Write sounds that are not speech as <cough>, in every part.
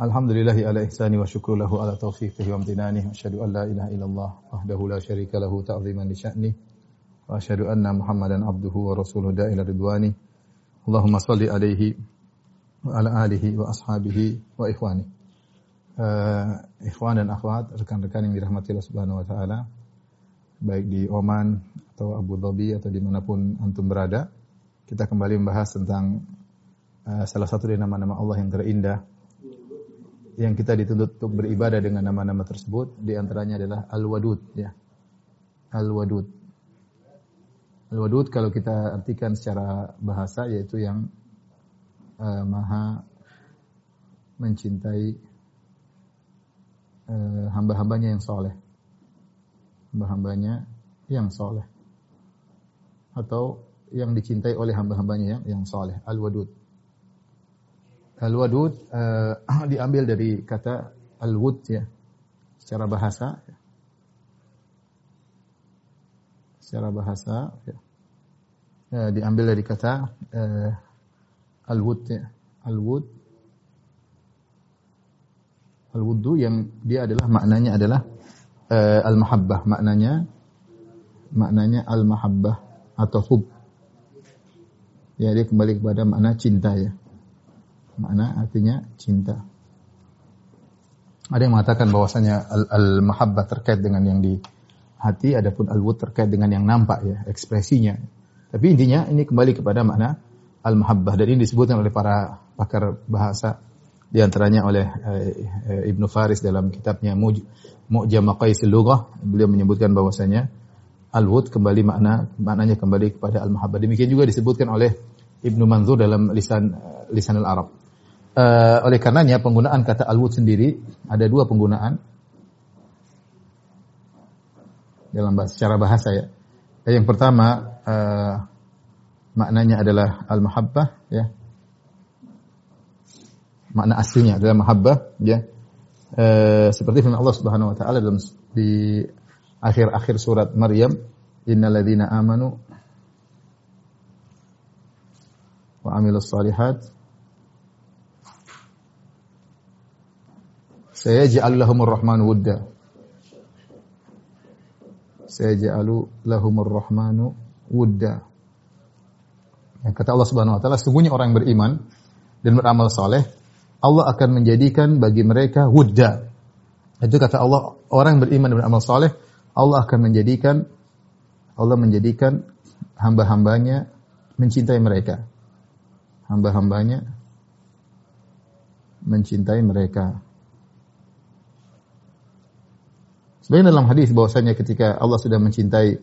Alhamdulillahi ala ihsani wa syukru lahu ala taufiqihi wa amtinani. Wa asyhadu an la ilaha illallah wahdahu la syarika lahu ta'ziman li sya'ni. Wa asyhadu anna Muhammadan abduhu wa rasuluhu da'ila ridwani. Allahumma salli alaihi wa ala alihi wa ashabihi wa ikhwani. Uh, ikhwan dan akhwat, rekan-rekan yang dirahmati Allah Subhanahu wa taala baik di Oman atau Abu Dhabi atau di mana pun antum berada, kita kembali membahas tentang uh, salah satu dari nama-nama Allah yang terindah yang kita dituntut untuk beribadah dengan nama-nama tersebut di antaranya adalah Al-Wadud ya. Al-Wadud. Al-Wadud kalau kita artikan secara bahasa yaitu yang uh, maha mencintai uh, hamba-hambanya yang soleh hamba-hambanya yang soleh atau yang dicintai oleh hamba-hambanya yang yang soleh al-wadud al-wadud uh, <clears throat> diambil dari kata al-wud ya secara bahasa secara bahasa ya. Ya, diambil dari kata uh, al-wud ya al-wud al-wudu yang dia adalah maknanya adalah uh, al-mahabbah maknanya maknanya al-mahabbah atau hub. Ya dia kembali kepada makna cinta ya. Makna artinya cinta. Ada yang mengatakan bahwasanya al-mahabbah terkait dengan yang di hati adapun al-wud terkait dengan yang nampak ya, ekspresinya. Tapi intinya ini kembali kepada makna al-mahabbah dan ini disebutkan oleh para pakar bahasa di antaranya oleh uh, Ibnu Faris dalam kitabnya Muj Mu'jam Maqaisil Lughah beliau menyebutkan bahwasanya al-wud kembali makna maknanya kembali kepada al-mahabbah. Demikian juga disebutkan oleh Ibnu Manzur dalam lisan uh, lisan al-Arab. Uh, oleh karenanya penggunaan kata al-wud sendiri ada dua penggunaan dalam bahasa, secara bahasa ya. Yang pertama uh, maknanya adalah al-mahabbah ya. Makna aslinya adalah mahabbah ya. Uh, seperti firman Allah Subhanahu wa taala dalam di akhir-akhir surat Maryam, innalladzina amanu wa amilus salihat sayaj'al lahumur rahmanu wudda. Sayaj'alu lahumur rahmanu wudda. Yang kata Allah Subhanahu wa taala, sungguhnya orang yang beriman dan beramal saleh, Allah akan menjadikan bagi mereka wudda. Itu kata Allah, orang yang beriman dan beramal saleh, Allah akan menjadikan Allah menjadikan hamba-hambanya mencintai mereka. Hamba-hambanya mencintai mereka. Sebenarnya dalam hadis bahwasanya ketika Allah sudah mencintai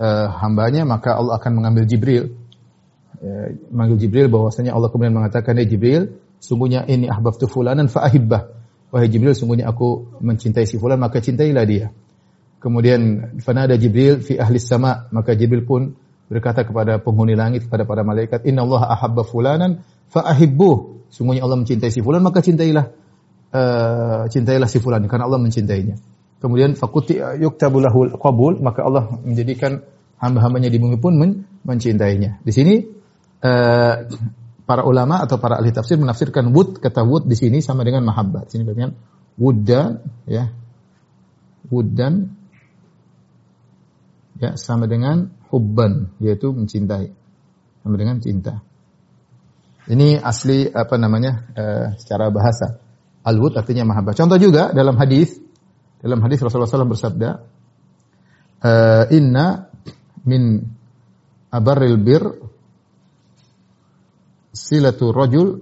uh, hambanya maka Allah akan mengambil Jibril. Uh, mengambil Jibril bahwasanya Allah kemudian mengatakan, "Ya Jibril, sungguhnya ini ahbabtu fulanan fa ahibbah." Wahai Jibril, sungguhnya aku mencintai si fulan, maka cintailah dia. Kemudian fanada Jibril fi ahli sama, maka Jibril pun berkata kepada penghuni langit kepada para malaikat, "Inna Allah ahabba fulanan fa ahibbuh." Sungguhnya Allah mencintai si fulan, maka cintailah uh, cintailah si fulan karena Allah mencintainya. Kemudian fakuti yuktabu lahul qabul, maka Allah menjadikan hamba-hambanya di bumi pun men mencintainya. Di sini uh, para ulama atau para ahli tafsir menafsirkan wud kata wud di sini sama dengan mahabbat. Sini berarti wudda ya. Wuddan ya sama dengan hubban yaitu mencintai sama dengan cinta ini asli apa namanya uh, secara bahasa al-wud artinya mahabbah contoh juga dalam hadis dalam hadis Rasulullah SAW bersabda uh, inna min abarril bir silatu rajul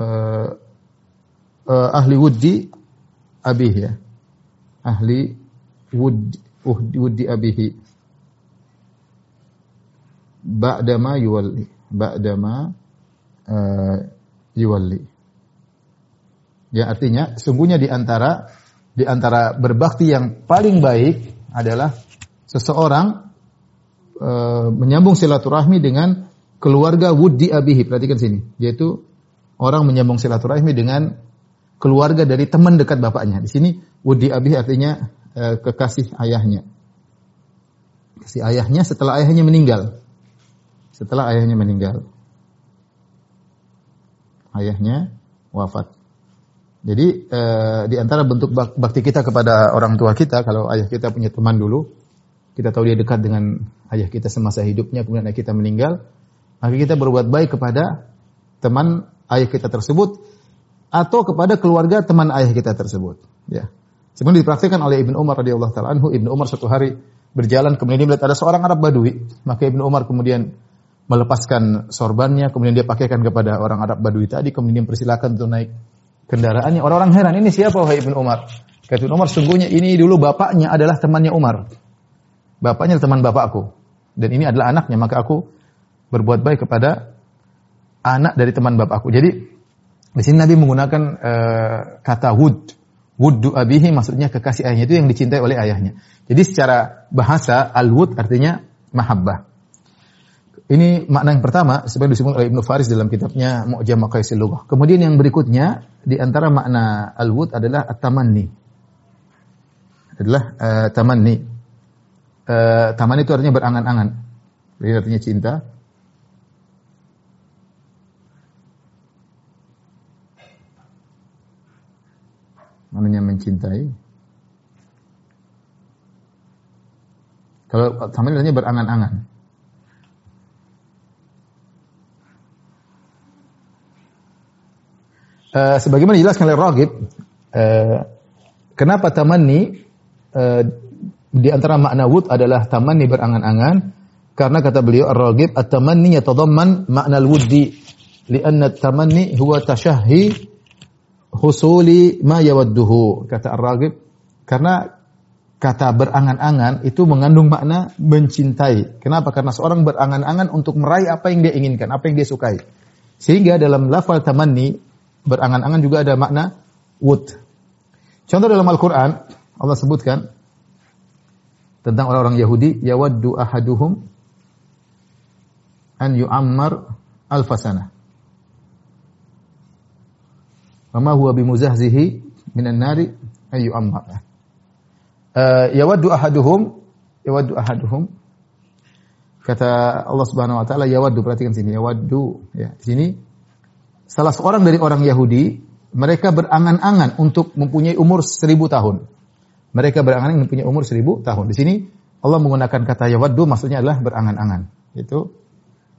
uh, uh, ahli wuddi abih ya. Ahli wuddi wuddi abihi. Ba'dama yuwalli ba'dama uh, yuwalli Ya, artinya sungguhnya di antara di antara berbakti yang paling baik adalah seseorang e, menyambung silaturahmi dengan keluarga wudi abihi. Perhatikan sini, yaitu orang menyambung silaturahmi dengan keluarga dari teman dekat bapaknya. Di sini wudi abihi artinya e, kekasih ayahnya. Kasih ayahnya setelah ayahnya meninggal. Setelah ayahnya meninggal. Ayahnya wafat. Jadi e, di antara bentuk bakti kita kepada orang tua kita, kalau ayah kita punya teman dulu, kita tahu dia dekat dengan ayah kita semasa hidupnya, kemudian ayah kita meninggal, maka kita berbuat baik kepada teman ayah kita tersebut atau kepada keluarga teman ayah kita tersebut. Ya. Sebenarnya dipraktikkan oleh Ibnu Umar radhiyallahu taala anhu. Ibnu Umar suatu hari berjalan kemudian dia melihat ada seorang Arab Badui, maka Ibnu Umar kemudian melepaskan sorbannya, kemudian dia pakaikan kepada orang Arab Badui tadi, kemudian persilakan untuk naik kendaraannya. Orang-orang heran, ini siapa wahai Ibnu Umar? Kata Ibnu Umar, sungguhnya ini dulu bapaknya adalah temannya Umar. Bapaknya teman bapakku. Dan ini adalah anaknya, maka aku berbuat baik kepada anak dari teman bapakku. Jadi di sini Nabi menggunakan uh, kata wud. Wuddu abihi maksudnya kekasih ayahnya itu yang dicintai oleh ayahnya. Jadi secara bahasa al-wud artinya mahabbah. Ini makna yang pertama sebenarnya disebut oleh Ibnu Faris dalam kitabnya Mu'jam Maqaisil Lughah. Kemudian yang berikutnya di antara makna al-wud adalah at-tamanni. Adalah uh, tamanni. Uh, tamanni itu artinya berangan-angan. Jadi artinya cinta. Maknanya mencintai. Kalau tamanni artinya berangan-angan. Uh, sebagaimana dijelaskan oleh Ragib, uh, kenapa tamanni uh, di antara makna wud adalah tamanni berangan-angan karena kata beliau Ar-Ragib at-tamanni yatadamman makna al-wuddi lianna at-tamanni huwa tashahhi husuli ma yawadduhu kata Ar-Ragib karena kata berangan-angan itu mengandung makna mencintai. Kenapa? Karena seorang berangan-angan untuk meraih apa yang dia inginkan, apa yang dia sukai. Sehingga dalam lafal tamanni berangan-angan juga ada makna wud. Contoh dalam Al-Quran, Allah sebutkan tentang orang-orang Yahudi, yawaddu ahaduhum an yu'ammar alfasana. Wama huwa bimuzahzihi minan nari an yu'ammar. Uh, yawaddu ahaduhum, yawaddu ahaduhum, kata Allah Subhanahu wa taala yawaddu perhatikan sini yawaddu ya di sini salah seorang dari orang Yahudi, mereka berangan-angan untuk mempunyai umur seribu tahun. Mereka berangan-angan mempunyai umur seribu tahun. Di sini Allah menggunakan kata yawaddu maksudnya adalah berangan-angan. Itu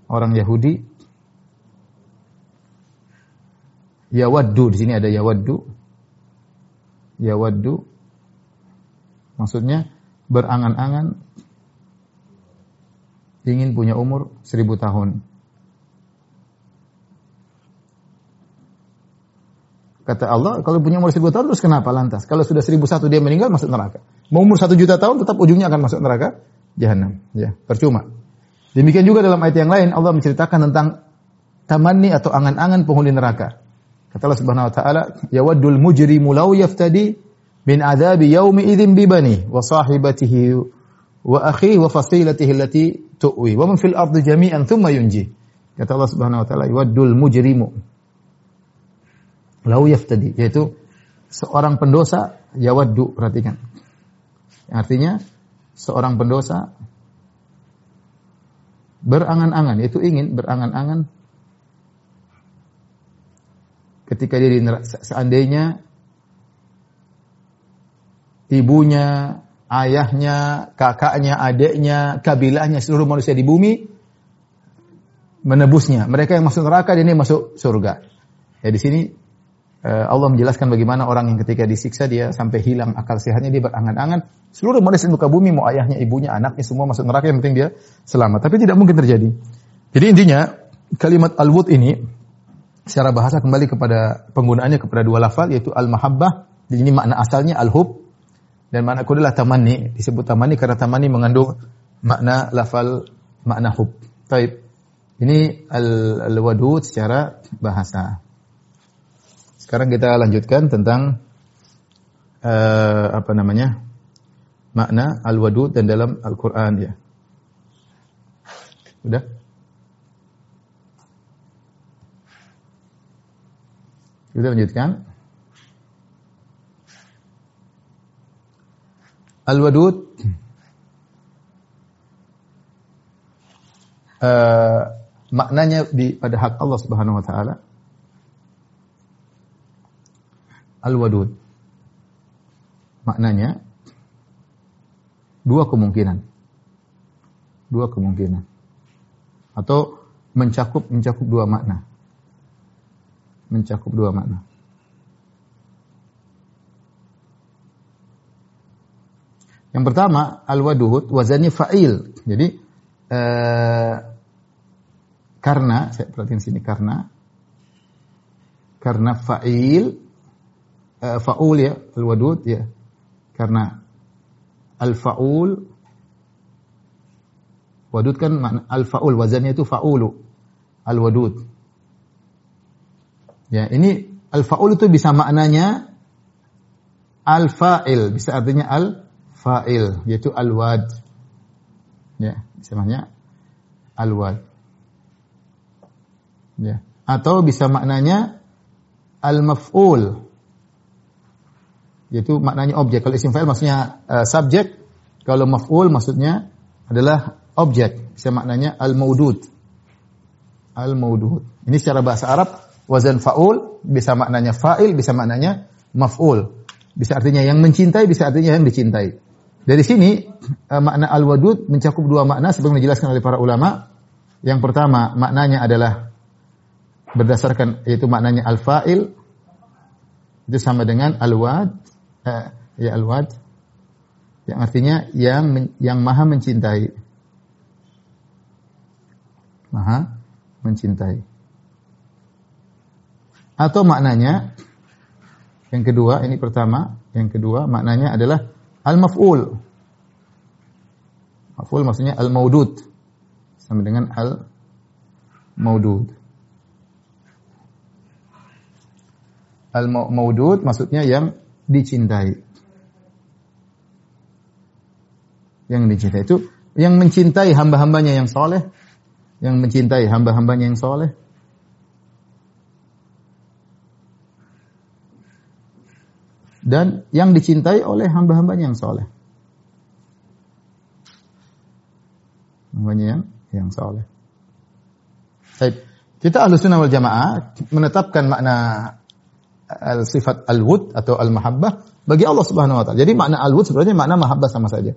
orang Yahudi. Yawaddu di sini ada yawaddu. Yawaddu maksudnya berangan-angan ingin punya umur seribu tahun. Kata Allah, kalau punya umur seribu tahun terus kenapa lantas? Kalau sudah seribu satu dia meninggal masuk neraka. Mau umur satu juta tahun tetap ujungnya akan masuk neraka jahanam. Ya, percuma. Demikian juga dalam ayat yang lain Allah menceritakan tentang tamanni atau angan-angan penghuni neraka. Kata Allah Subhanahu wa taala, "Yawaddul mujrimu law yaftadi min adzabi yaumi idzin bi bani wa sahibatihi wa akhihi wa fasilatihi allati tu'wi wa man fil ardi jami'an thumma yunji." Kata Allah Subhanahu wa taala, "Yawaddul mujrimu lau yaftadi yaitu seorang pendosa yawaddu perhatikan artinya seorang pendosa berangan-angan yaitu ingin berangan-angan ketika dia di seandainya ibunya, ayahnya, kakaknya, adiknya, kabilahnya, seluruh manusia di bumi menebusnya. Mereka yang masuk neraka, dia ini masuk surga. Ya di sini Allah menjelaskan bagaimana orang yang ketika disiksa dia sampai hilang akal sehatnya dia berangan-angan seluruh manusia di muka bumi mau ayahnya, ibunya, anaknya semua masuk neraka yang penting dia selamat. Tapi tidak mungkin terjadi. Jadi intinya kalimat al-wud ini secara bahasa kembali kepada penggunaannya kepada dua lafal yaitu al-mahabbah. Jadi ini makna asalnya al-hub dan makna kedua adalah tamani. Disebut tamani karena tamani mengandung makna lafal makna hub. Taib. Ini al-wadud secara bahasa. Sekarang kita lanjutkan tentang uh, apa namanya? makna al-wadud dan dalam Al-Qur'an ya. Udah? Kita lanjutkan. Al-wadud uh, maknanya di pada hak Allah Subhanahu wa taala Al-Wadud. Maknanya dua kemungkinan. Dua kemungkinan. Atau mencakup mencakup dua makna. Mencakup dua makna. Yang pertama, al-wadud wazannya fa'il. Jadi eh, karena saya perhatikan sini karena karena fa'il uh, faul ya, al-wadud ya. Karena al-faul wadud kan al-faul wazannya itu faulu. Al-wadud. Ya, ini al-faul itu bisa maknanya al-fa'il, bisa artinya al-fa'il, yaitu al-wad. Ya, bisa maknanya al-wad. Ya. Atau bisa maknanya al-maf'ul yaitu maknanya objek. Kalau isim fa'il maksudnya uh, subjek, kalau maf'ul maksudnya adalah objek. Bisa maknanya al-maudud. Al-maudud. Ini secara bahasa Arab wazan fa'ul bisa maknanya fa'il, bisa maknanya maf'ul. Bisa artinya yang mencintai, bisa artinya yang dicintai. Dari sini uh, makna al-wadud mencakup dua makna sebagaimana dijelaskan oleh para ulama. Yang pertama maknanya adalah berdasarkan yaitu maknanya al-fa'il itu sama dengan al-wad ya al-wad yang artinya yang yang maha mencintai. Maha mencintai. Atau maknanya yang kedua, ini pertama, yang kedua maknanya adalah al-maf'ul. Maf'ul maksudnya al-maudud. Sama dengan al-maudud. Al-maudud maksudnya yang dicintai. Yang dicintai itu yang mencintai hamba-hambanya yang soleh, yang mencintai hamba-hambanya yang soleh. Dan yang dicintai oleh hamba-hambanya yang soleh. Hambanya yang, yang soleh. Baik. Kita ahlu sunnah wal jamaah menetapkan makna al sifat al-wud atau al-mahabbah bagi Allah Subhanahu wa taala. Jadi makna al-wud sebenarnya makna mahabbah sama saja.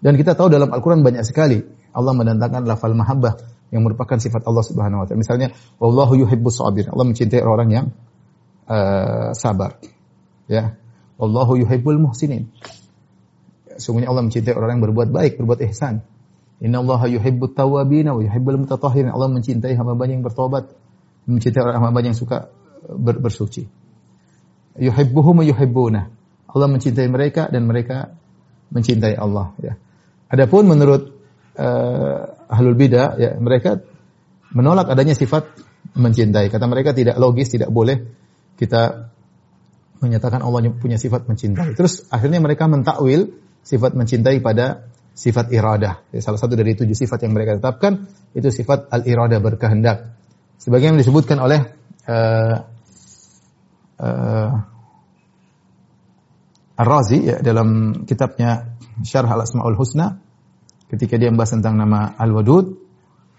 Dan kita tahu dalam Al-Qur'an banyak sekali Allah mendatangkan lafal mahabbah yang merupakan sifat Allah Subhanahu wa taala. Misalnya wallahu yuhibbus sabir. Allah mencintai orang yang uh, sabar. Ya. Wallahu yuhibbul muhsinin. Sungguhnya Allah mencintai orang yang berbuat baik, berbuat ihsan. Inna Allah yuhibbut tawabin wa yuhibbul mutatahhirin. Allah mencintai hamba yang bertobat, mencintai orang hamba yang suka ber bersuci yuhibbuhum yuhibbuna. Allah mencintai mereka dan mereka mencintai Allah ya. Adapun menurut uh, ahlul bidah ya mereka menolak adanya sifat mencintai. Kata mereka tidak logis, tidak boleh kita menyatakan Allah punya sifat mencintai. Terus akhirnya mereka mentakwil sifat mencintai pada sifat iradah. Ya, salah satu dari tujuh sifat yang mereka tetapkan itu sifat al-iradah berkehendak. Sebagaimana disebutkan oleh uh, uh, Ar-Razi ya, dalam kitabnya Syarh Al-Asmaul Husna ketika dia membahas tentang nama Al-Wadud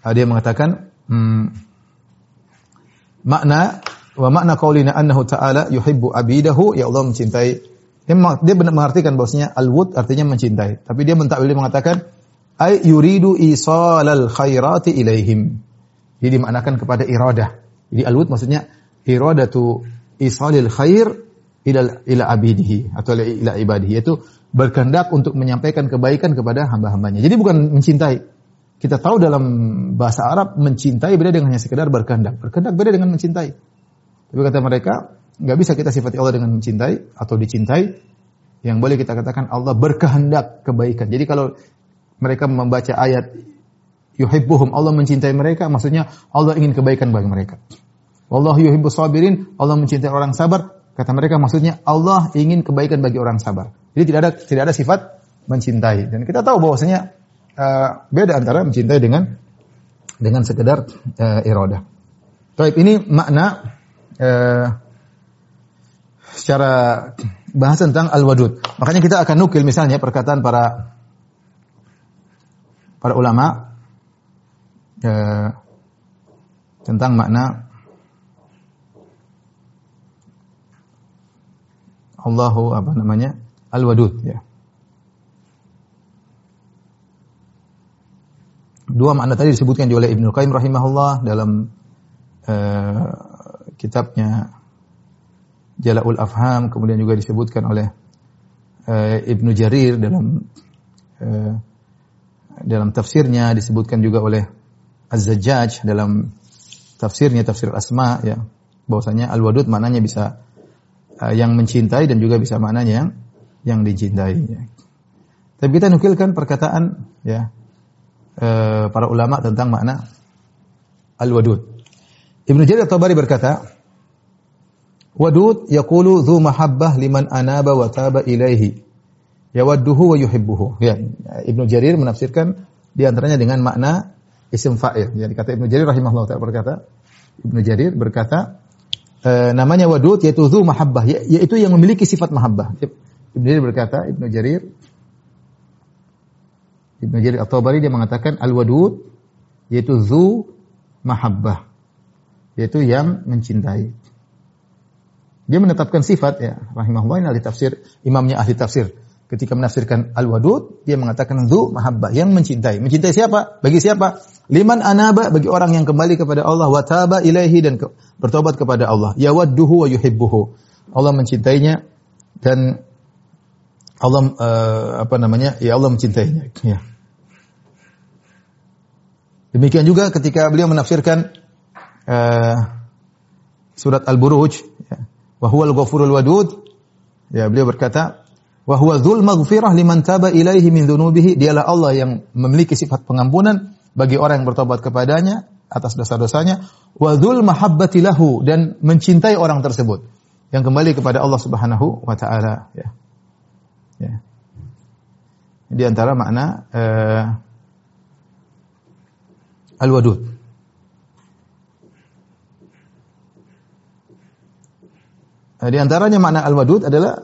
uh, dia mengatakan hmm, makna wa makna qaulina annahu ta'ala yuhibbu abidahu ya Allah mencintai. Dia, dia benar mengartikan bahwasanya al-wud artinya mencintai. Tapi dia mentakwil dia mengatakan ay yuridu isalal khairati ilaihim. Jadi dimaknakan kepada iradah. Jadi al-wud maksudnya iradatu isalil khair ila ila abidihi atau ila ibadihi yaitu berkehendak untuk menyampaikan kebaikan kepada hamba-hambanya. Jadi bukan mencintai. Kita tahu dalam bahasa Arab mencintai beda dengan hanya sekedar berkehendak. Berkehendak beda dengan mencintai. Tapi kata mereka, nggak bisa kita sifati Allah dengan mencintai atau dicintai. Yang boleh kita katakan Allah berkehendak kebaikan. Jadi kalau mereka membaca ayat yuhibbuhum Allah mencintai mereka, maksudnya Allah ingin kebaikan bagi mereka. Wallahu yuhibbus sabirin. Allah mencintai orang sabar. Kata mereka maksudnya Allah ingin kebaikan bagi orang sabar. Jadi tidak ada tidak ada sifat mencintai. Dan kita tahu bahwasanya uh, beda antara mencintai dengan dengan sekedar uh, iradah. Baik, ini makna uh, secara bahas tentang al-wadud. Makanya kita akan nukil misalnya perkataan para para ulama uh, tentang makna Allahu apa namanya? Al-Wadud ya. Dua makna tadi disebutkan oleh Ibnu Qayyim rahimahullah dalam uh, kitabnya Jala'ul Afham kemudian juga disebutkan oleh uh, Ibnu Jarir dalam uh, dalam tafsirnya disebutkan juga oleh Az-Zajjaj dalam tafsirnya tafsir Asma ya bahwasanya al-wadud maknanya bisa yang mencintai dan juga bisa maknanya yang yang dicintai. Ya. Tapi kita nukilkan perkataan ya uh, para ulama tentang makna al-wadud. Ibnu Jarir Tabari berkata, Wadud yaqulu dhu mahabbah liman anaba wa taba ilaihi. Yawadduhu wa yuhibbuhu. Ya, Ibnu Jarir menafsirkan di antaranya dengan makna isim fa'il. Jadi kata Ibnu Jarir rahimahullah taala berkata, Ibnu Jarir berkata, e, namanya wadud yaitu dhu mahabbah, ya, yaitu yang memiliki sifat mahabbah. Ibnu Jarir berkata, Ibnu Jarir Ibnu Jarir At-Tabari dia mengatakan al-wadud yaitu dhu mahabbah, yaitu yang mencintai. Dia menetapkan sifat ya, rahimahullah ini ahli tafsir, imamnya ahli tafsir. Ketika menafsirkan al-wadud, dia mengatakan dhu mahabbah, yang mencintai. Mencintai siapa? Bagi siapa? Liman anaba bagi orang yang kembali kepada Allah wa taba ilaihi dan bertobat kepada Allah. Yawadduhu wa yuhibbuhu. Allah mencintainya dan Allah uh, apa namanya? Ya Allah mencintainya. Ya. Demikian juga ketika beliau menafsirkan uh, surat Al-Buruj ya. Wa huwal ghafurul wadud. Ya, beliau berkata, wa huwa dzul maghfirah liman taba ilaihi min dzunubihi. Dialah Allah yang memiliki sifat pengampunan bagi orang yang bertobat kepadanya atas dosa-dosanya wa dzul mahabbati lahu dan mencintai orang tersebut yang kembali kepada Allah Subhanahu wa taala ya. Ya. Di antara makna uh, al-wadud. Di antaranya makna al-wadud adalah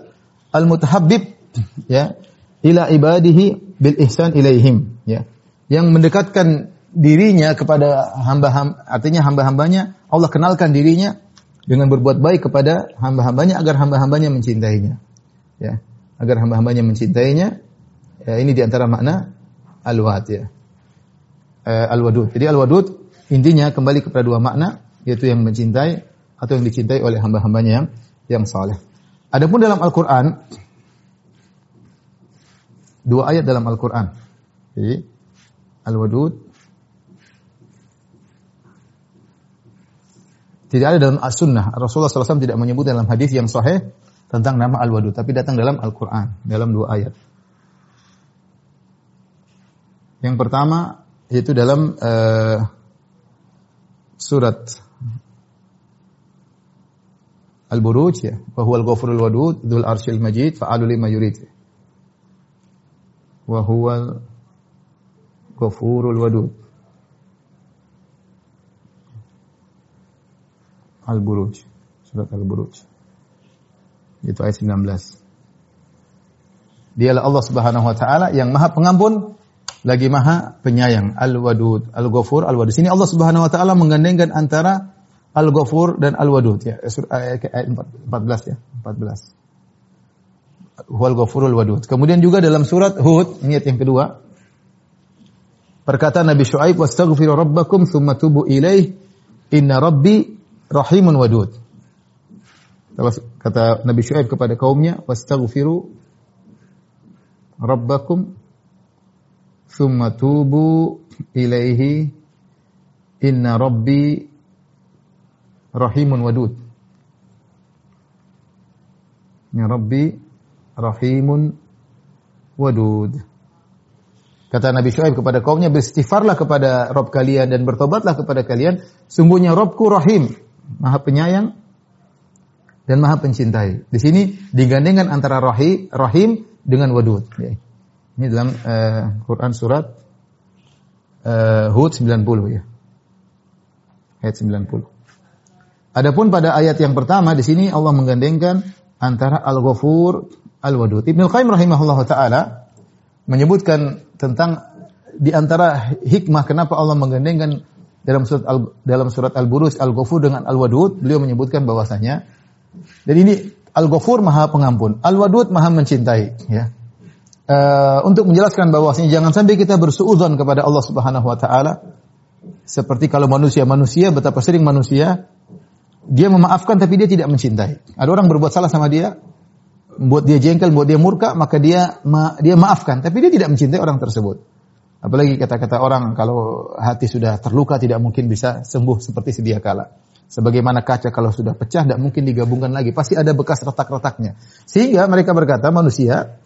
al-mutahabbib ya ila ibadihi bil ihsan ilaihim ya yang mendekatkan dirinya kepada hamba-hamba artinya hamba-hambanya Allah kenalkan dirinya dengan berbuat baik kepada hamba-hambanya agar hamba-hambanya mencintainya ya agar hamba-hambanya mencintainya ya, ini di antara makna al-wad ya e, al-wadud jadi al-wadud intinya kembali kepada dua makna yaitu yang mencintai atau yang dicintai oleh hamba-hambanya yang yang saleh. Adapun dalam Al-Qur'an dua ayat dalam Al-Qur'an. Jadi Al-Wadud tidak ada dalam As-Sunnah. Rasulullah SAW tidak menyebut dalam hadis yang sahih tentang nama Al-Wadud, tapi datang dalam Al-Qur'an dalam dua ayat. Yang pertama yaitu dalam uh, surat Al-Buruj ya, wa huwal ghafurul wadud dzul arsyil majid fa'alu lima yurid. Wa huwal ghafurul wadud. Al-Buruj, surat Al-Buruj. Itu ayat 19. Dialah Allah Subhanahu wa taala yang Maha Pengampun lagi Maha Penyayang. Al-Wadud, Al-Ghafur, Al-Wadud. Sini Allah Subhanahu wa taala menggandengkan antara Al-Ghafur dan Al-Wadud ya. Ayat 14 ya, 14. Huwal Ghafurul Wadud. Kemudian juga dalam surat Hud, ayat yang kedua, perkataan Nabi Syuaib, "Wastaghfiru rabbakum tsumma tubu ilaih, inna rabbi rahimun wadud." Kata Nabi Syuaib kepada kaumnya, "Wastaghfiru rabbakum tsumma tubu ilaihi, inna rabbi rahimun wadud. Ya Rabbi rahimun wadud. Kata Nabi Shu'aib kepada kaumnya, beristighfarlah kepada Rob kalian dan bertobatlah kepada kalian. Sungguhnya Robku rahim. Maha penyayang dan Maha pencintai. Di sini digandengkan antara rahim, rahim dengan wadud. Ya. Ini dalam uh, Quran surat uh, Hud 90 ya. Ayat 90. Adapun pada ayat yang pertama di sini Allah menggandengkan antara Al-Ghafur Al-Wadud. Ibnu Qayyim rahimahullah taala menyebutkan tentang di antara hikmah kenapa Allah menggandengkan dalam surat Al, dalam surat Al-Buruj Al-Ghafur dengan Al-Wadud, beliau menyebutkan bahwasanya dan ini Al-Ghafur Maha Pengampun, Al-Wadud Maha mencintai, ya. Uh, untuk menjelaskan bahwasanya jangan sampai kita bersuudzon kepada Allah Subhanahu wa taala seperti kalau manusia-manusia betapa sering manusia dia memaafkan tapi dia tidak mencintai. Ada orang berbuat salah sama dia, buat dia jengkel, buat dia murka, maka dia ma dia maafkan, tapi dia tidak mencintai orang tersebut. Apalagi kata-kata orang kalau hati sudah terluka tidak mungkin bisa sembuh seperti sedia kala. Sebagaimana kaca kalau sudah pecah tidak mungkin digabungkan lagi, pasti ada bekas retak-retaknya. Sehingga mereka berkata manusia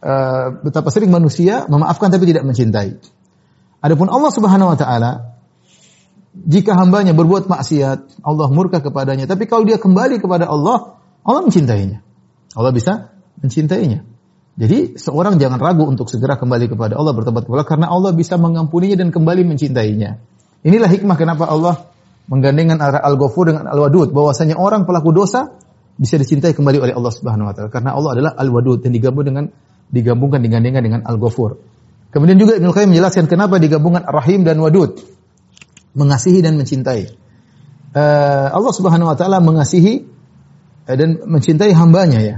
uh, betapa sering manusia memaafkan tapi tidak mencintai. Adapun Allah Subhanahu wa taala jika hambanya berbuat maksiat, Allah murka kepadanya. Tapi kalau dia kembali kepada Allah, Allah mencintainya. Allah bisa mencintainya. Jadi seorang jangan ragu untuk segera kembali kepada Allah bertobat kepada karena Allah bisa mengampuninya dan kembali mencintainya. Inilah hikmah kenapa Allah menggandengkan Al-Ghafur dengan Al-Wadud bahwasanya orang pelaku dosa bisa dicintai kembali oleh Allah Subhanahu wa taala karena Allah adalah Al-Wadud dan digabung dengan digabungkan digandengkan dengan Al-Ghafur. Kemudian juga Ibnu Qayyim menjelaskan kenapa digabungkan Rahim dan Wadud mengasihi dan mencintai. Uh, Allah Subhanahu wa taala mengasihi dan mencintai hambanya ya.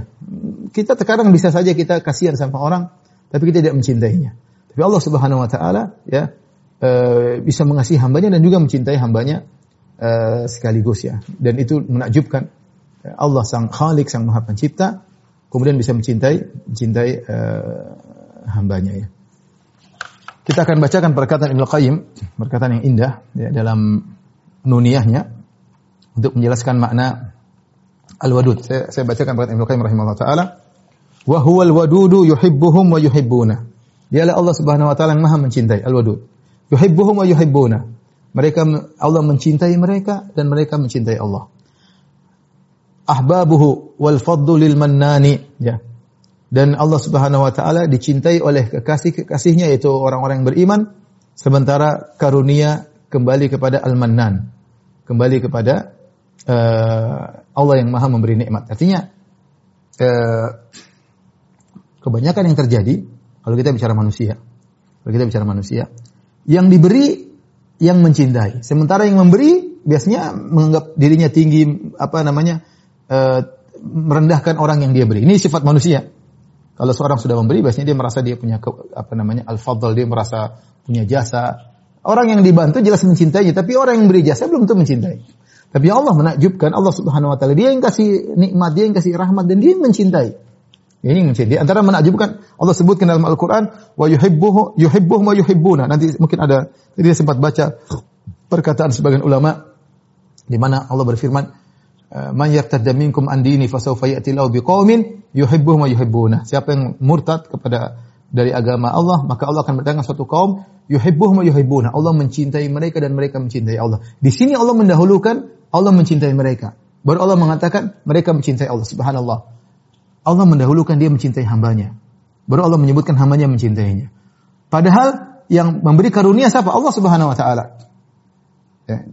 Kita terkadang bisa saja kita kasihan sama orang tapi kita tidak mencintainya. Tapi Allah Subhanahu wa taala ya uh, bisa mengasihi hambanya dan juga mencintai hambanya uh, sekaligus ya. Dan itu menakjubkan. Allah sang Khalik, sang Maha Pencipta kemudian bisa mencintai mencintai uh, hambanya ya. Kita akan bacakan perkataan Ibnu Qayyim, perkataan yang indah ya, dalam nuniyahnya untuk menjelaskan makna al-wadud. Saya, saya bacakan perkataan Ibnu Qayyim rahimahullah taala. Wa huwal wadudu yuhibbuhum wa yuhibbuna. Dialah Allah Subhanahu wa taala yang Maha mencintai, al-wadud. Yuhibbuhum wa yuhibbuna. Mereka Allah mencintai mereka dan mereka mencintai Allah. Ahbabuhu wal fadlu lil mannani. Ya dan Allah Subhanahu wa taala dicintai oleh kekasih-kekasihnya yaitu orang-orang yang beriman sementara karunia kembali kepada Al-Mannan kembali kepada uh, Allah yang Maha memberi nikmat artinya uh, kebanyakan yang terjadi kalau kita bicara manusia kalau kita bicara manusia yang diberi yang mencintai sementara yang memberi biasanya menganggap dirinya tinggi apa namanya uh, merendahkan orang yang dia beri ini sifat manusia kalau seorang sudah memberi, biasanya dia merasa dia punya apa namanya al-fadl, dia merasa punya jasa. Orang yang dibantu jelas mencintainya, tapi orang yang beri jasa belum tentu mencintai. Tapi Allah menakjubkan Allah Subhanahu wa taala, dia yang kasih nikmat, dia yang kasih rahmat dan dia yang mencintai. Ini mencintai. Antara menakjubkan Allah sebutkan dalam Al-Qur'an wa yuhibbuhu yuhibbuhum wa yuhibbuna. Nanti mungkin ada dia sempat baca perkataan sebagian ulama di mana Allah berfirman, "Man yartadda minkum an dini fasawfa ya'ti lahu biqaumin yuhibbuhum wa yuhibbuna. Siapa yang murtad kepada dari agama Allah, maka Allah akan berdatang suatu kaum yuhibbuhum wa yuhibbuna. Allah mencintai mereka dan mereka mencintai Allah. Di sini Allah mendahulukan Allah mencintai mereka. Baru Allah mengatakan mereka mencintai Allah. Subhanallah. Allah mendahulukan dia mencintai hambanya. Baru Allah menyebutkan hambanya mencintainya. Padahal yang memberi karunia siapa? Allah Subhanahu wa taala. Ya,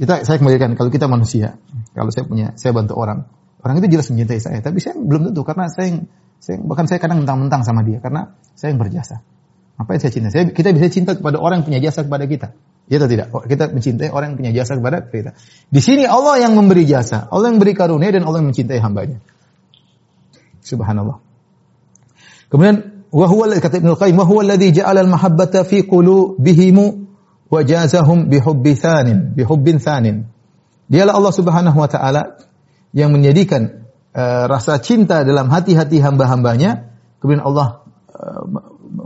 kita saya kembalikan kalau kita manusia, kalau saya punya saya bantu orang, Orang itu jelas mencintai saya, tapi saya belum tentu karena saya, saya bahkan saya kadang mentang-mentang sama dia karena saya yang berjasa. Apa yang saya cinta? Saya, kita bisa cinta kepada orang yang punya jasa kepada kita. Ya atau tidak? Kita mencintai orang yang punya jasa kepada kita. Di sini Allah yang memberi jasa, Allah yang beri karunia dan Allah yang mencintai hambanya. Subhanallah. Kemudian wa huwa kata Ibnu Qayyim wa huwa alladhi ja'ala al-mahabbata fi qulubihim wa jazahum bi hubbi thanin, bi hubbin thanin. Dialah Allah Subhanahu wa taala yang menjadikan uh, rasa cinta dalam hati-hati hamba-hambanya, kemudian Allah uh,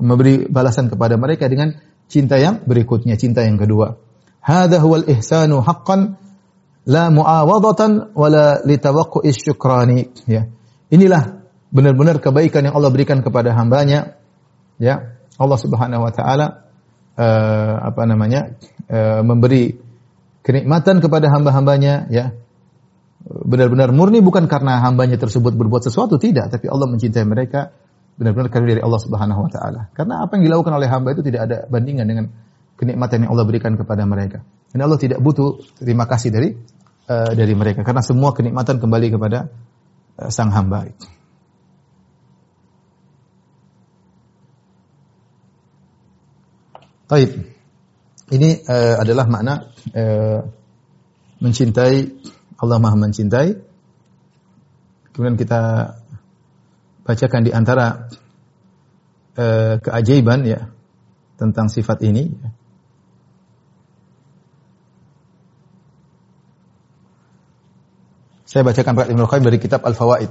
memberi balasan kepada mereka dengan cinta yang berikutnya, cinta yang kedua. Hadha huwal ihsanu haqqan la muawadatan wala litawaqqu'is syukrani ya. Inilah benar-benar kebaikan yang Allah berikan kepada hambanya ya. Allah Subhanahu wa taala uh, apa namanya? Uh, memberi kenikmatan kepada hamba-hambanya ya benar-benar murni bukan karena hambanya tersebut berbuat sesuatu tidak tapi Allah mencintai mereka benar-benar karena dari Allah Subhanahu wa taala karena apa yang dilakukan oleh hamba itu tidak ada bandingan dengan kenikmatan yang Allah berikan kepada mereka dan Allah tidak butuh terima kasih dari uh, dari mereka karena semua kenikmatan kembali kepada uh, sang hamba Taib. Ini uh, adalah makna uh, mencintai Allah Maha mencintai. Kemudian kita bacakan di antara uh, keajaiban ya tentang sifat ini. Saya bacakan Pak Ibnu Qayyim dari kitab Al-Fawaid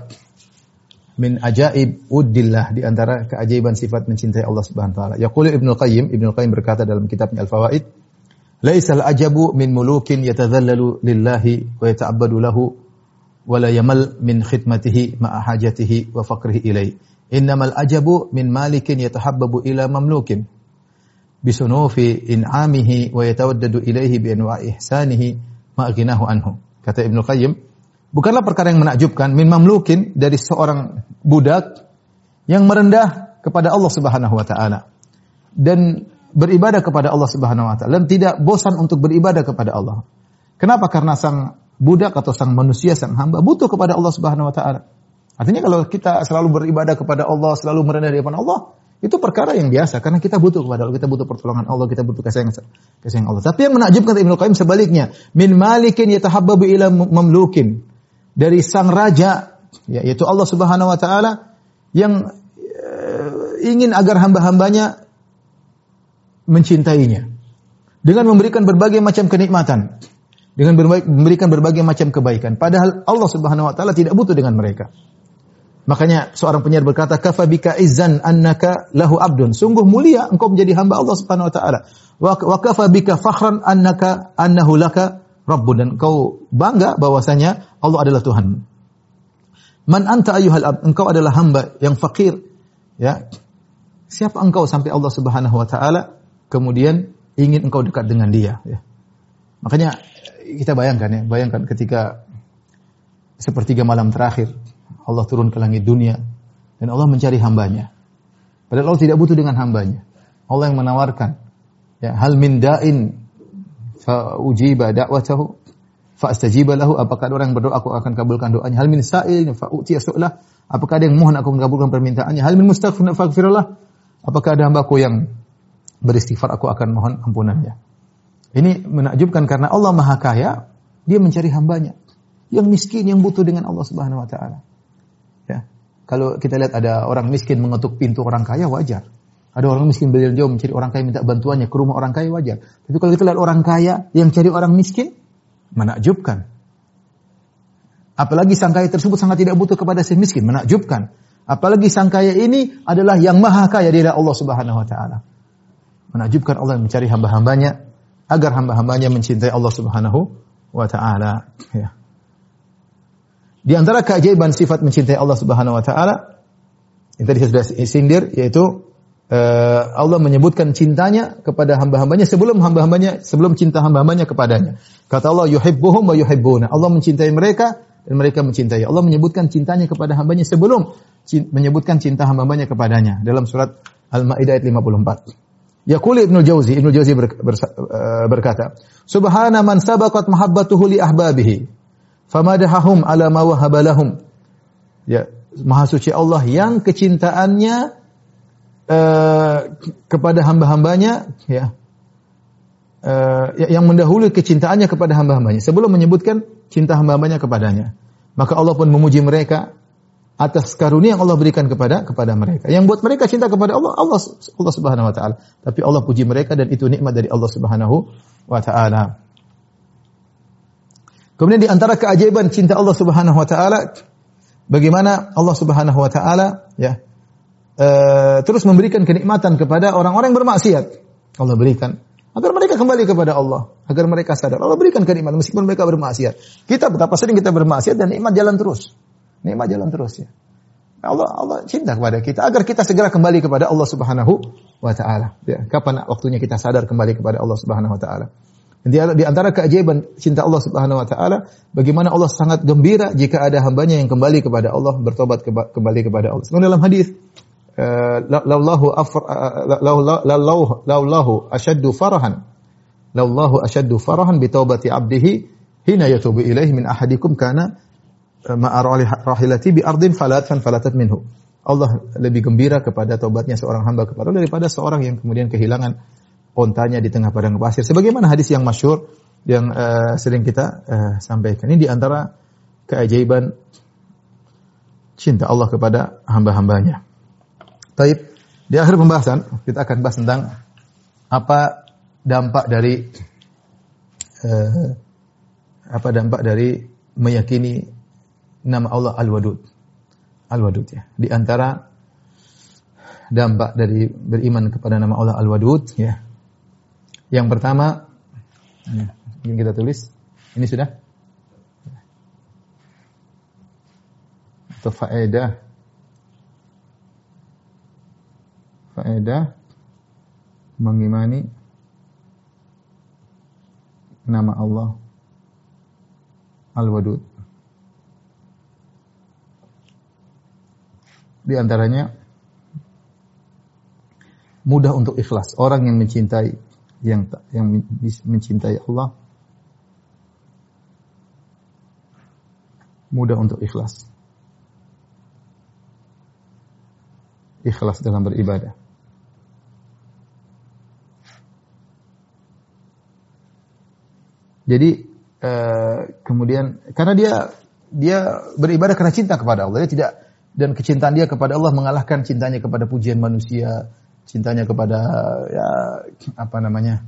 min ajaib uddillah di antara keajaiban sifat mencintai Allah Subhanahu wa taala. Yaqulu Ibnu Qayyim, Ibnu Qayyim berkata dalam kitabnya Al-Fawaid, "Laisal ajabu min mulukin yatadhallalu lillahi wa yata'abbadu lahu wa la yamal min khidmatihi ma'a hajatihi wa faqrihi ilai. Innamal ajabu min malikin yatahabbabu ila mamlukin bisunufi in'amihi wa yatawaddadu ilaihi bi anwa'i ihsanihi ghinahu anhu." Kata Ibnu Qayyim, bukanlah perkara yang menakjubkan min mamlukin dari seorang budak yang merendah kepada Allah Subhanahu wa taala dan beribadah kepada Allah Subhanahu wa taala dan tidak bosan untuk beribadah kepada Allah. Kenapa? Karena sang budak atau sang manusia, sang hamba butuh kepada Allah Subhanahu wa taala. Artinya kalau kita selalu beribadah kepada Allah, selalu merendah di depan Allah, itu perkara yang biasa karena kita butuh kepada Allah, kita butuh pertolongan Allah, kita butuh kasih sayang Allah. Tapi yang menakjubkan Ibnu Qayyim sebaliknya, min malikin yatahabbabu ila mamlukin dari sang raja yaitu Allah Subhanahu wa taala yang uh, ingin agar hamba-hambanya mencintainya dengan memberikan berbagai macam kenikmatan dengan memberikan berbagai macam kebaikan padahal Allah Subhanahu wa taala tidak butuh dengan mereka Makanya seorang penyair berkata, "Kafa bika izzan annaka lahu abdun." Sungguh mulia engkau menjadi hamba Allah Subhanahu wa taala. Wa kafa bika fakhran annaka annahu laka Rabbun dan kau bangga bahwasanya Allah adalah Tuhan. Man anta ayyuhal abd, engkau adalah hamba yang fakir. Ya. Siapa engkau sampai Allah Subhanahu wa taala kemudian ingin engkau dekat dengan dia, ya. Makanya kita bayangkan ya, bayangkan ketika sepertiga malam terakhir Allah turun ke langit dunia dan Allah mencari hambanya. Padahal Allah tidak butuh dengan hambanya. Allah yang menawarkan ya hal min da'in fa ujiba da'watahu fa astajiba lahu apakah ada orang yang berdoa aku akan kabulkan doanya hal min sa'il fa utiya su'lah apakah ada yang mohon aku kabulkan permintaannya hal min mustaghfir faghfirullah apakah ada hambaku yang beristighfar aku akan mohon ampunannya ini menakjubkan karena Allah Maha Kaya dia mencari hambanya yang miskin yang butuh dengan Allah Subhanahu wa taala ya kalau kita lihat ada orang miskin mengetuk pintu orang kaya wajar ada orang miskin berjalan jauh mencari orang kaya minta bantuannya ke rumah orang kaya wajar. Tapi kalau kita lihat orang kaya yang cari orang miskin, menakjubkan. Apalagi sang kaya tersebut sangat tidak butuh kepada si miskin, menakjubkan. Apalagi sang kaya ini adalah yang maha kaya dari Allah Subhanahu wa taala. Menakjubkan Allah mencari hamba-hambanya agar hamba-hambanya mencintai Allah Subhanahu wa taala. Ya. Di antara keajaiban sifat mencintai Allah Subhanahu wa taala yang tadi saya sudah sindir yaitu uh, Allah menyebutkan cintanya kepada hamba-hambanya sebelum hamba-hambanya sebelum cinta hamba-hambanya kepadanya. Kata Allah yuhibbuhum wa yuhibbuna. Allah mencintai mereka dan mereka mencintai. Allah menyebutkan cintanya kepada hambanya sebelum menyebutkan cinta hamba-hambanya kepadanya dalam surat Al-Maidah ayat 54. Yaqul Ibnu Jauzi, Ibnu Jauzi uh, berkata, "Subhana man sabaqat mahabbatuhu li ahbabihi, famadahahum ala ma wahabalahum." Ya, Maha suci Allah yang kecintaannya uh, kepada hamba-hambanya ya uh, yang mendahului kecintaannya kepada hamba-hambanya sebelum menyebutkan cinta hamba-hambanya kepadanya maka Allah pun memuji mereka atas karunia yang Allah berikan kepada kepada mereka yang buat mereka cinta kepada Allah Allah Allah Subhanahu wa taala tapi Allah puji mereka dan itu nikmat dari Allah Subhanahu wa taala kemudian di antara keajaiban cinta Allah Subhanahu wa taala bagaimana Allah Subhanahu wa taala ya uh, terus memberikan kenikmatan kepada orang-orang yang bermaksiat. Allah berikan agar mereka kembali kepada Allah, agar mereka sadar. Allah berikan kenikmatan meskipun mereka bermaksiat. Kita betapa sering kita bermaksiat dan nikmat jalan terus. Nikmat jalan terus ya. Allah Allah cinta kepada kita agar kita segera kembali kepada Allah Subhanahu wa taala. Ya, kapan waktunya kita sadar kembali kepada Allah Subhanahu wa taala. Di, antara keajaiban cinta Allah Subhanahu wa taala bagaimana Allah sangat gembira jika ada hambanya yang kembali kepada Allah, bertobat keba- kembali kepada Allah. Sebenarnya dalam hadis eh, la- laulahu eh, lau- lau- lau- laulahu ashaddu farahan laulahu ashaddu farahan bi taubati 'abdihi hina yatubu ilaihi min ahadikum kana eh, ma'a rahilati bi falatan falatat minhu. Allah lebih gembira kepada taubatnya seorang hamba kepada Allah daripada seorang yang kemudian kehilangan ontanya di tengah padang pasir. Sebagaimana hadis yang masyur yang uh, sering kita uh, sampaikan. Ini di antara keajaiban cinta Allah kepada hamba-hambanya. Taib. Di akhir pembahasan kita akan bahas tentang apa dampak dari uh, apa dampak dari meyakini nama Allah Al-Wadud. Al-Wadud ya. Di antara dampak dari beriman kepada nama Allah Al-Wadud ya. Yang pertama ya, ingin kita tulis. Ini sudah? Atau faedah faedah mengimani nama Allah Al-Wadud. Di antaranya mudah untuk ikhlas. Orang yang mencintai yang yang mencintai Allah mudah untuk ikhlas. Ikhlas dalam beribadah. Jadi eh, kemudian karena dia dia beribadah karena cinta kepada Allah, dia tidak dan kecintaan dia kepada Allah mengalahkan cintanya kepada pujian manusia, cintanya kepada ya apa namanya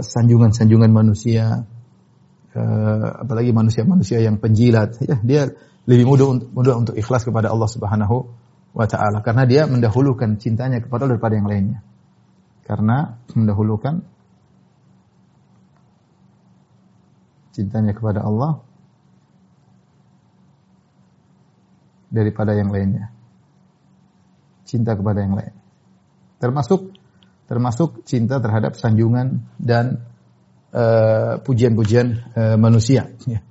sanjungan-sanjungan uh, manusia, uh, apalagi manusia-manusia yang penjilat, ya dia lebih mudah untuk, mudah untuk ikhlas kepada Allah Subhanahu wa taala karena dia mendahulukan cintanya kepada Allah daripada yang lainnya. Karena mendahulukan cintanya kepada Allah daripada yang lainnya. Cinta kepada yang lain. Termasuk termasuk cinta terhadap sanjungan dan pujian-pujian uh, uh, manusia. Ya.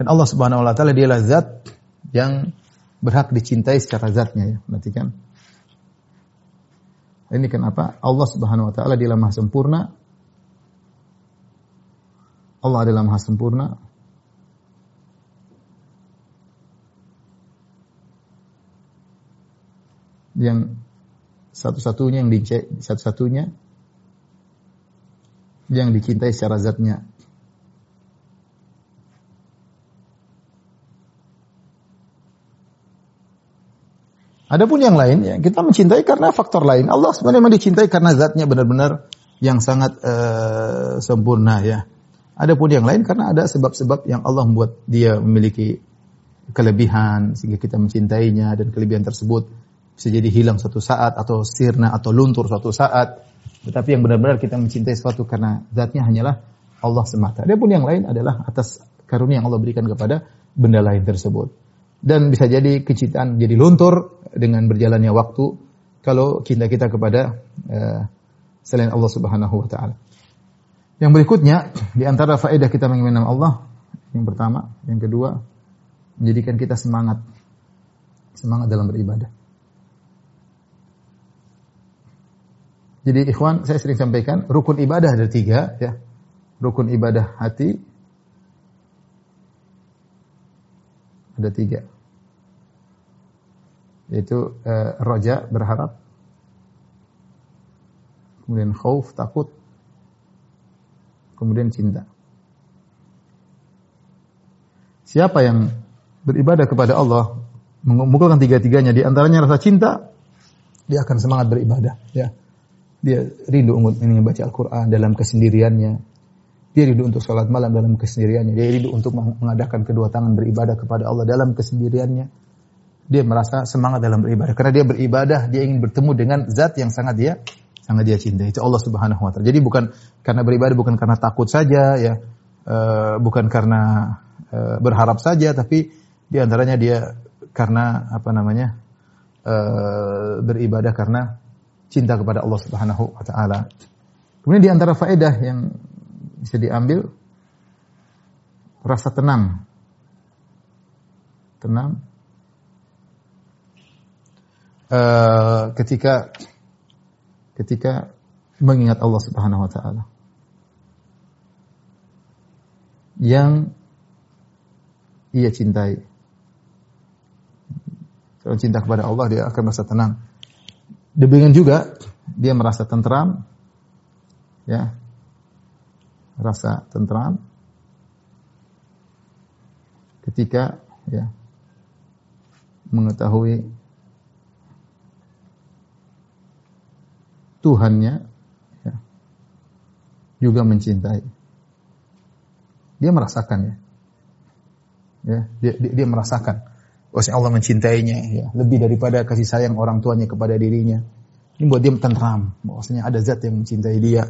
Dan Allah Subhanahu Wa Taala dialah Zat yang berhak dicintai secara zatnya. Ya. Berarti kan? Ini kenapa Allah Subhanahu Wa Taala dialah maha sempurna. Allah adalah maha sempurna. Yang satu-satunya yang dicintai, satu-satunya yang dicintai secara zatnya. Adapun yang lain ya kita mencintai karena faktor lain. Allah sebenarnya memang dicintai karena zatnya benar-benar yang sangat uh, sempurna ya. Adapun yang lain karena ada sebab-sebab yang Allah membuat dia memiliki kelebihan sehingga kita mencintainya dan kelebihan tersebut bisa jadi hilang suatu saat atau sirna atau luntur suatu saat. Tetapi yang benar-benar kita mencintai sesuatu karena zatnya hanyalah Allah semata. Adapun yang lain adalah atas karunia yang Allah berikan kepada benda lain tersebut. Dan bisa jadi kecintaan jadi luntur dengan berjalannya waktu kalau cinta kita kepada uh, selain Allah Subhanahu wa taala. Yang berikutnya di antara faedah kita mengenal Allah yang pertama, yang kedua menjadikan kita semangat semangat dalam beribadah. Jadi ikhwan, saya sering sampaikan, rukun ibadah ada tiga, ya. Rukun ibadah hati ada tiga. Yaitu eh, roja, berharap. Kemudian khauf, takut. Kemudian cinta. Siapa yang beribadah kepada Allah, mengumpulkan tiga-tiganya, di antaranya rasa cinta, dia akan semangat beribadah. Ya dia rindu untuk membaca Al-Quran dalam kesendiriannya. Dia rindu untuk sholat malam dalam kesendiriannya. Dia rindu untuk mengadakan kedua tangan beribadah kepada Allah dalam kesendiriannya. Dia merasa semangat dalam beribadah. Karena dia beribadah, dia ingin bertemu dengan zat yang sangat dia sangat dia cintai. Itu Allah Subhanahu wa taala. Jadi bukan karena beribadah bukan karena takut saja ya. Uh, bukan karena uh, berharap saja tapi di antaranya dia karena apa namanya? Uh, beribadah karena cinta kepada Allah Subhanahu wa taala. Kemudian di antara faedah yang bisa diambil rasa tenang. Tenang. Uh, ketika ketika mengingat Allah Subhanahu wa taala. Yang ia cintai. Kalau cinta kepada Allah dia akan merasa tenang. Demikian juga dia merasa tentram, ya, rasa tentram ketika ya mengetahui Tuhannya ya, juga mencintai. Dia merasakan ya. Ya, dia, dia, dia merasakan bahwasanya Allah mencintainya ya, lebih daripada kasih sayang orang tuanya kepada dirinya. Ini buat dia tentram, bahwasanya ada zat yang mencintai dia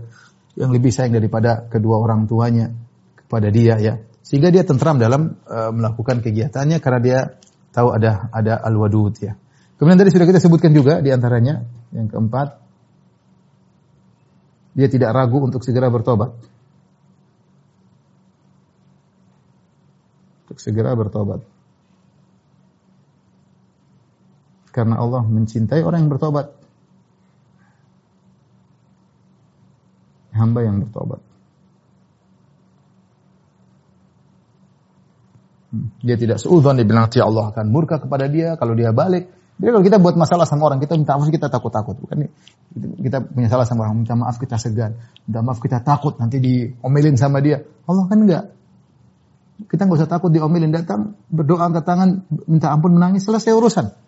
yang lebih sayang daripada kedua orang tuanya kepada dia ya. Sehingga dia tentram dalam uh, melakukan kegiatannya karena dia tahu ada ada al-wadud ya. Kemudian tadi sudah kita sebutkan juga di antaranya yang keempat dia tidak ragu untuk segera bertobat. Untuk segera bertobat. Karena Allah mencintai orang yang bertobat. Hamba yang bertobat. Hmm. Dia tidak seudon dibilang ya Allah akan murka kepada dia kalau dia balik. Jadi kalau kita buat masalah sama orang, kita minta maaf kita takut-takut. Bukan kita punya salah sama orang, minta maaf kita segan. Minta maaf kita takut nanti diomelin sama dia. Allah kan enggak. Kita nggak usah takut diomelin, datang berdoa angkat tangan, minta ampun menangis, selesai urusan.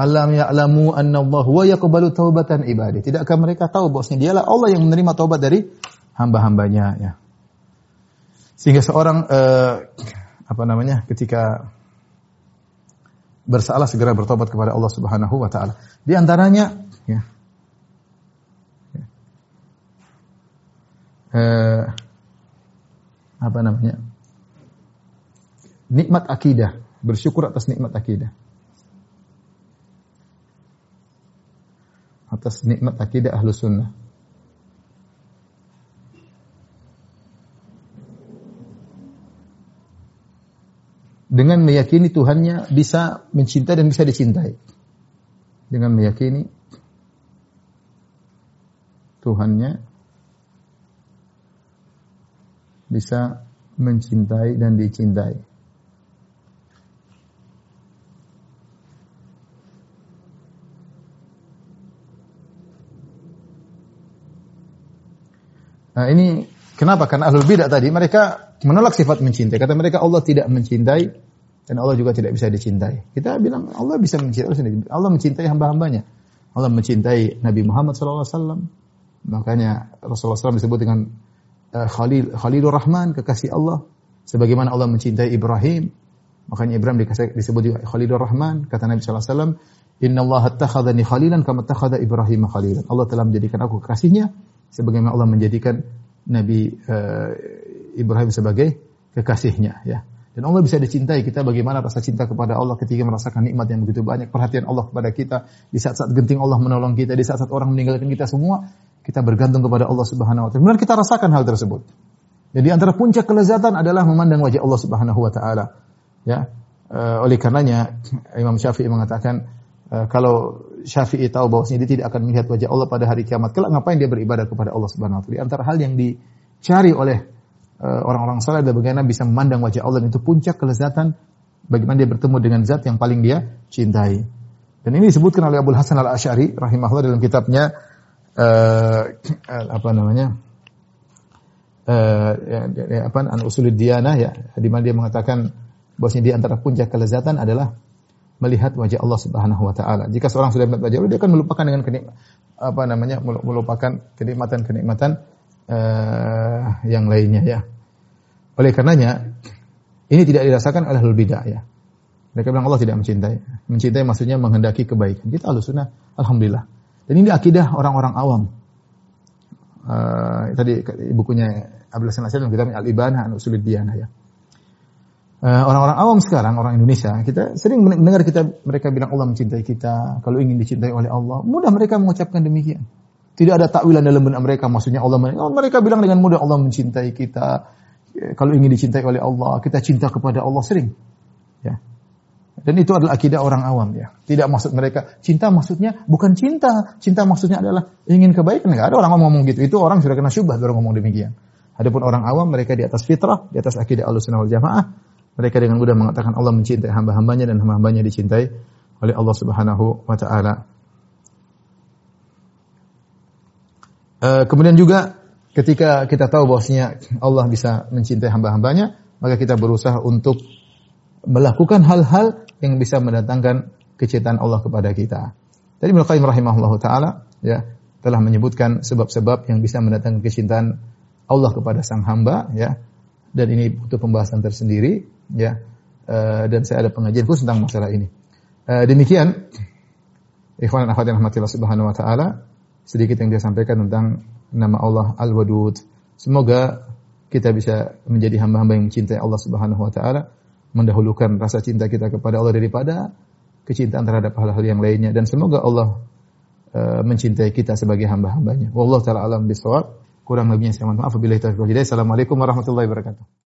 Alam ya'lamu anna Allah wa yaqbalu taubatan ibadi. Tidakkah mereka tahu bahwasanya dialah Allah yang menerima taubat dari hamba-hambanya ya. Sehingga seorang uh, apa namanya ketika bersalah segera bertobat kepada Allah Subhanahu wa taala. Di antaranya ya. Uh, apa namanya? Nikmat akidah, bersyukur atas nikmat akidah. Atas nikmat akidah ahlu sunnah. Dengan meyakini Tuhannya bisa mencintai dan bisa dicintai. Dengan meyakini Tuhannya bisa mencintai dan dicintai. Nah ini kenapa? Karena ahlul bidah tadi mereka menolak sifat mencintai. Kata mereka Allah tidak mencintai dan Allah juga tidak bisa dicintai. Kita bilang Allah bisa mencintai. Allah mencintai hamba-hambanya. Allah mencintai Nabi Muhammad SAW. Makanya Rasulullah SAW disebut dengan uh, Khalil, Khalilur Rahman, kekasih Allah. Sebagaimana Allah mencintai Ibrahim. Makanya Ibrahim disebut juga Khalilur Rahman. Kata Nabi SAW, Inna Allah khalilan kama attakhadha Ibrahim khalilan. Allah telah menjadikan aku kekasihnya sebagaimana Allah menjadikan Nabi uh, Ibrahim sebagai kekasihnya ya. Dan Allah bisa dicintai kita bagaimana rasa cinta kepada Allah ketika merasakan nikmat yang begitu banyak, perhatian Allah kepada kita, di saat-saat genting Allah menolong kita, di saat-saat orang meninggalkan kita semua, kita bergantung kepada Allah Subhanahu wa taala. Kemudian kita rasakan hal tersebut. Jadi antara puncak kelezatan adalah memandang wajah Allah Subhanahu wa taala. Ya. Uh, oleh karenanya Imam Syafi'i mengatakan uh, kalau Syafi'i tahu bahwasanya dia tidak akan melihat wajah Allah pada hari kiamat. Kelak ngapain dia beribadah kepada Allah Subhanahu wa taala? Di antara hal yang dicari oleh uh, orang-orang saleh adalah bagaimana bisa memandang wajah Allah itu puncak kelezatan bagaimana dia bertemu dengan zat yang paling dia cintai. Dan ini disebutkan oleh Abu Hasan Al-Asy'ari rahimahullah dalam kitabnya uh, apa namanya? Uh, ya, ya, apa an usulid ya di mana dia mengatakan bahwasanya di antara puncak kelezatan adalah melihat wajah Allah Subhanahu wa taala. Jika seorang sudah melihat wajah Allah, dia akan melupakan dengan kenik apa namanya? melupakan kenikmatan-kenikmatan uh, yang lainnya ya. Oleh karenanya ini tidak dirasakan oleh ahlul bidah ya. Mereka bilang Allah tidak mencintai. Mencintai maksudnya menghendaki kebaikan. Kita ahlu sunnah, alhamdulillah. Dan ini akidah orang-orang awam. Uh, tadi bukunya Abdul Hasan Asyad kitabnya Al-Ibanah an Usulid Diyanah ya. Eh, orang-orang awam sekarang, orang Indonesia, kita sering mendengar kita mereka bilang Allah mencintai kita, kalau ingin dicintai oleh Allah, mudah mereka mengucapkan demikian. Tidak ada takwilan dalam benak mereka. Maksudnya Allah oh, mereka bilang dengan mudah Allah mencintai kita. Ya, Kalau ingin dicintai oleh Allah, kita cinta kepada Allah sering. Ya. Dan itu adalah akidah orang awam ya. Tidak maksud mereka cinta maksudnya bukan cinta. Cinta maksudnya adalah ingin kebaikan. Enggak ada orang ngomong gitu. Itu orang sudah kena syubhat baru ngomong demikian. Adapun orang awam mereka di atas fitrah, di atas akidah Ahlussunnah wal Jamaah, mereka dengan mudah mengatakan Allah mencintai hamba-hambanya dan hamba-hambanya dicintai oleh Allah Subhanahu wa taala. Uh, kemudian juga ketika kita tahu bahwasanya Allah bisa mencintai hamba-hambanya, maka kita berusaha untuk melakukan hal-hal yang bisa mendatangkan kecintaan Allah kepada kita. Tadi Ibnu Qayyim rahimahullah taala ya telah menyebutkan sebab-sebab yang bisa mendatangkan kecintaan Allah kepada sang hamba ya. Dan ini butuh pembahasan tersendiri ya. Uh, dan saya ada pengajian khusus tentang masalah ini. Uh, demikian ikhwan dan akhwat yang rahmatillah subhanahu wa taala sedikit yang dia sampaikan tentang nama Allah Al-Wadud. Semoga kita bisa menjadi hamba-hamba yang mencintai Allah Subhanahu wa taala, mendahulukan rasa cinta kita kepada Allah daripada kecintaan terhadap hal-hal yang lainnya dan semoga Allah uh, mencintai kita sebagai hamba-hambanya. Wallahu taala alam bisawab. Kurang lebihnya saya mohon maaf. Wabillahi taufiq Assalamualaikum warahmatullahi wabarakatuh.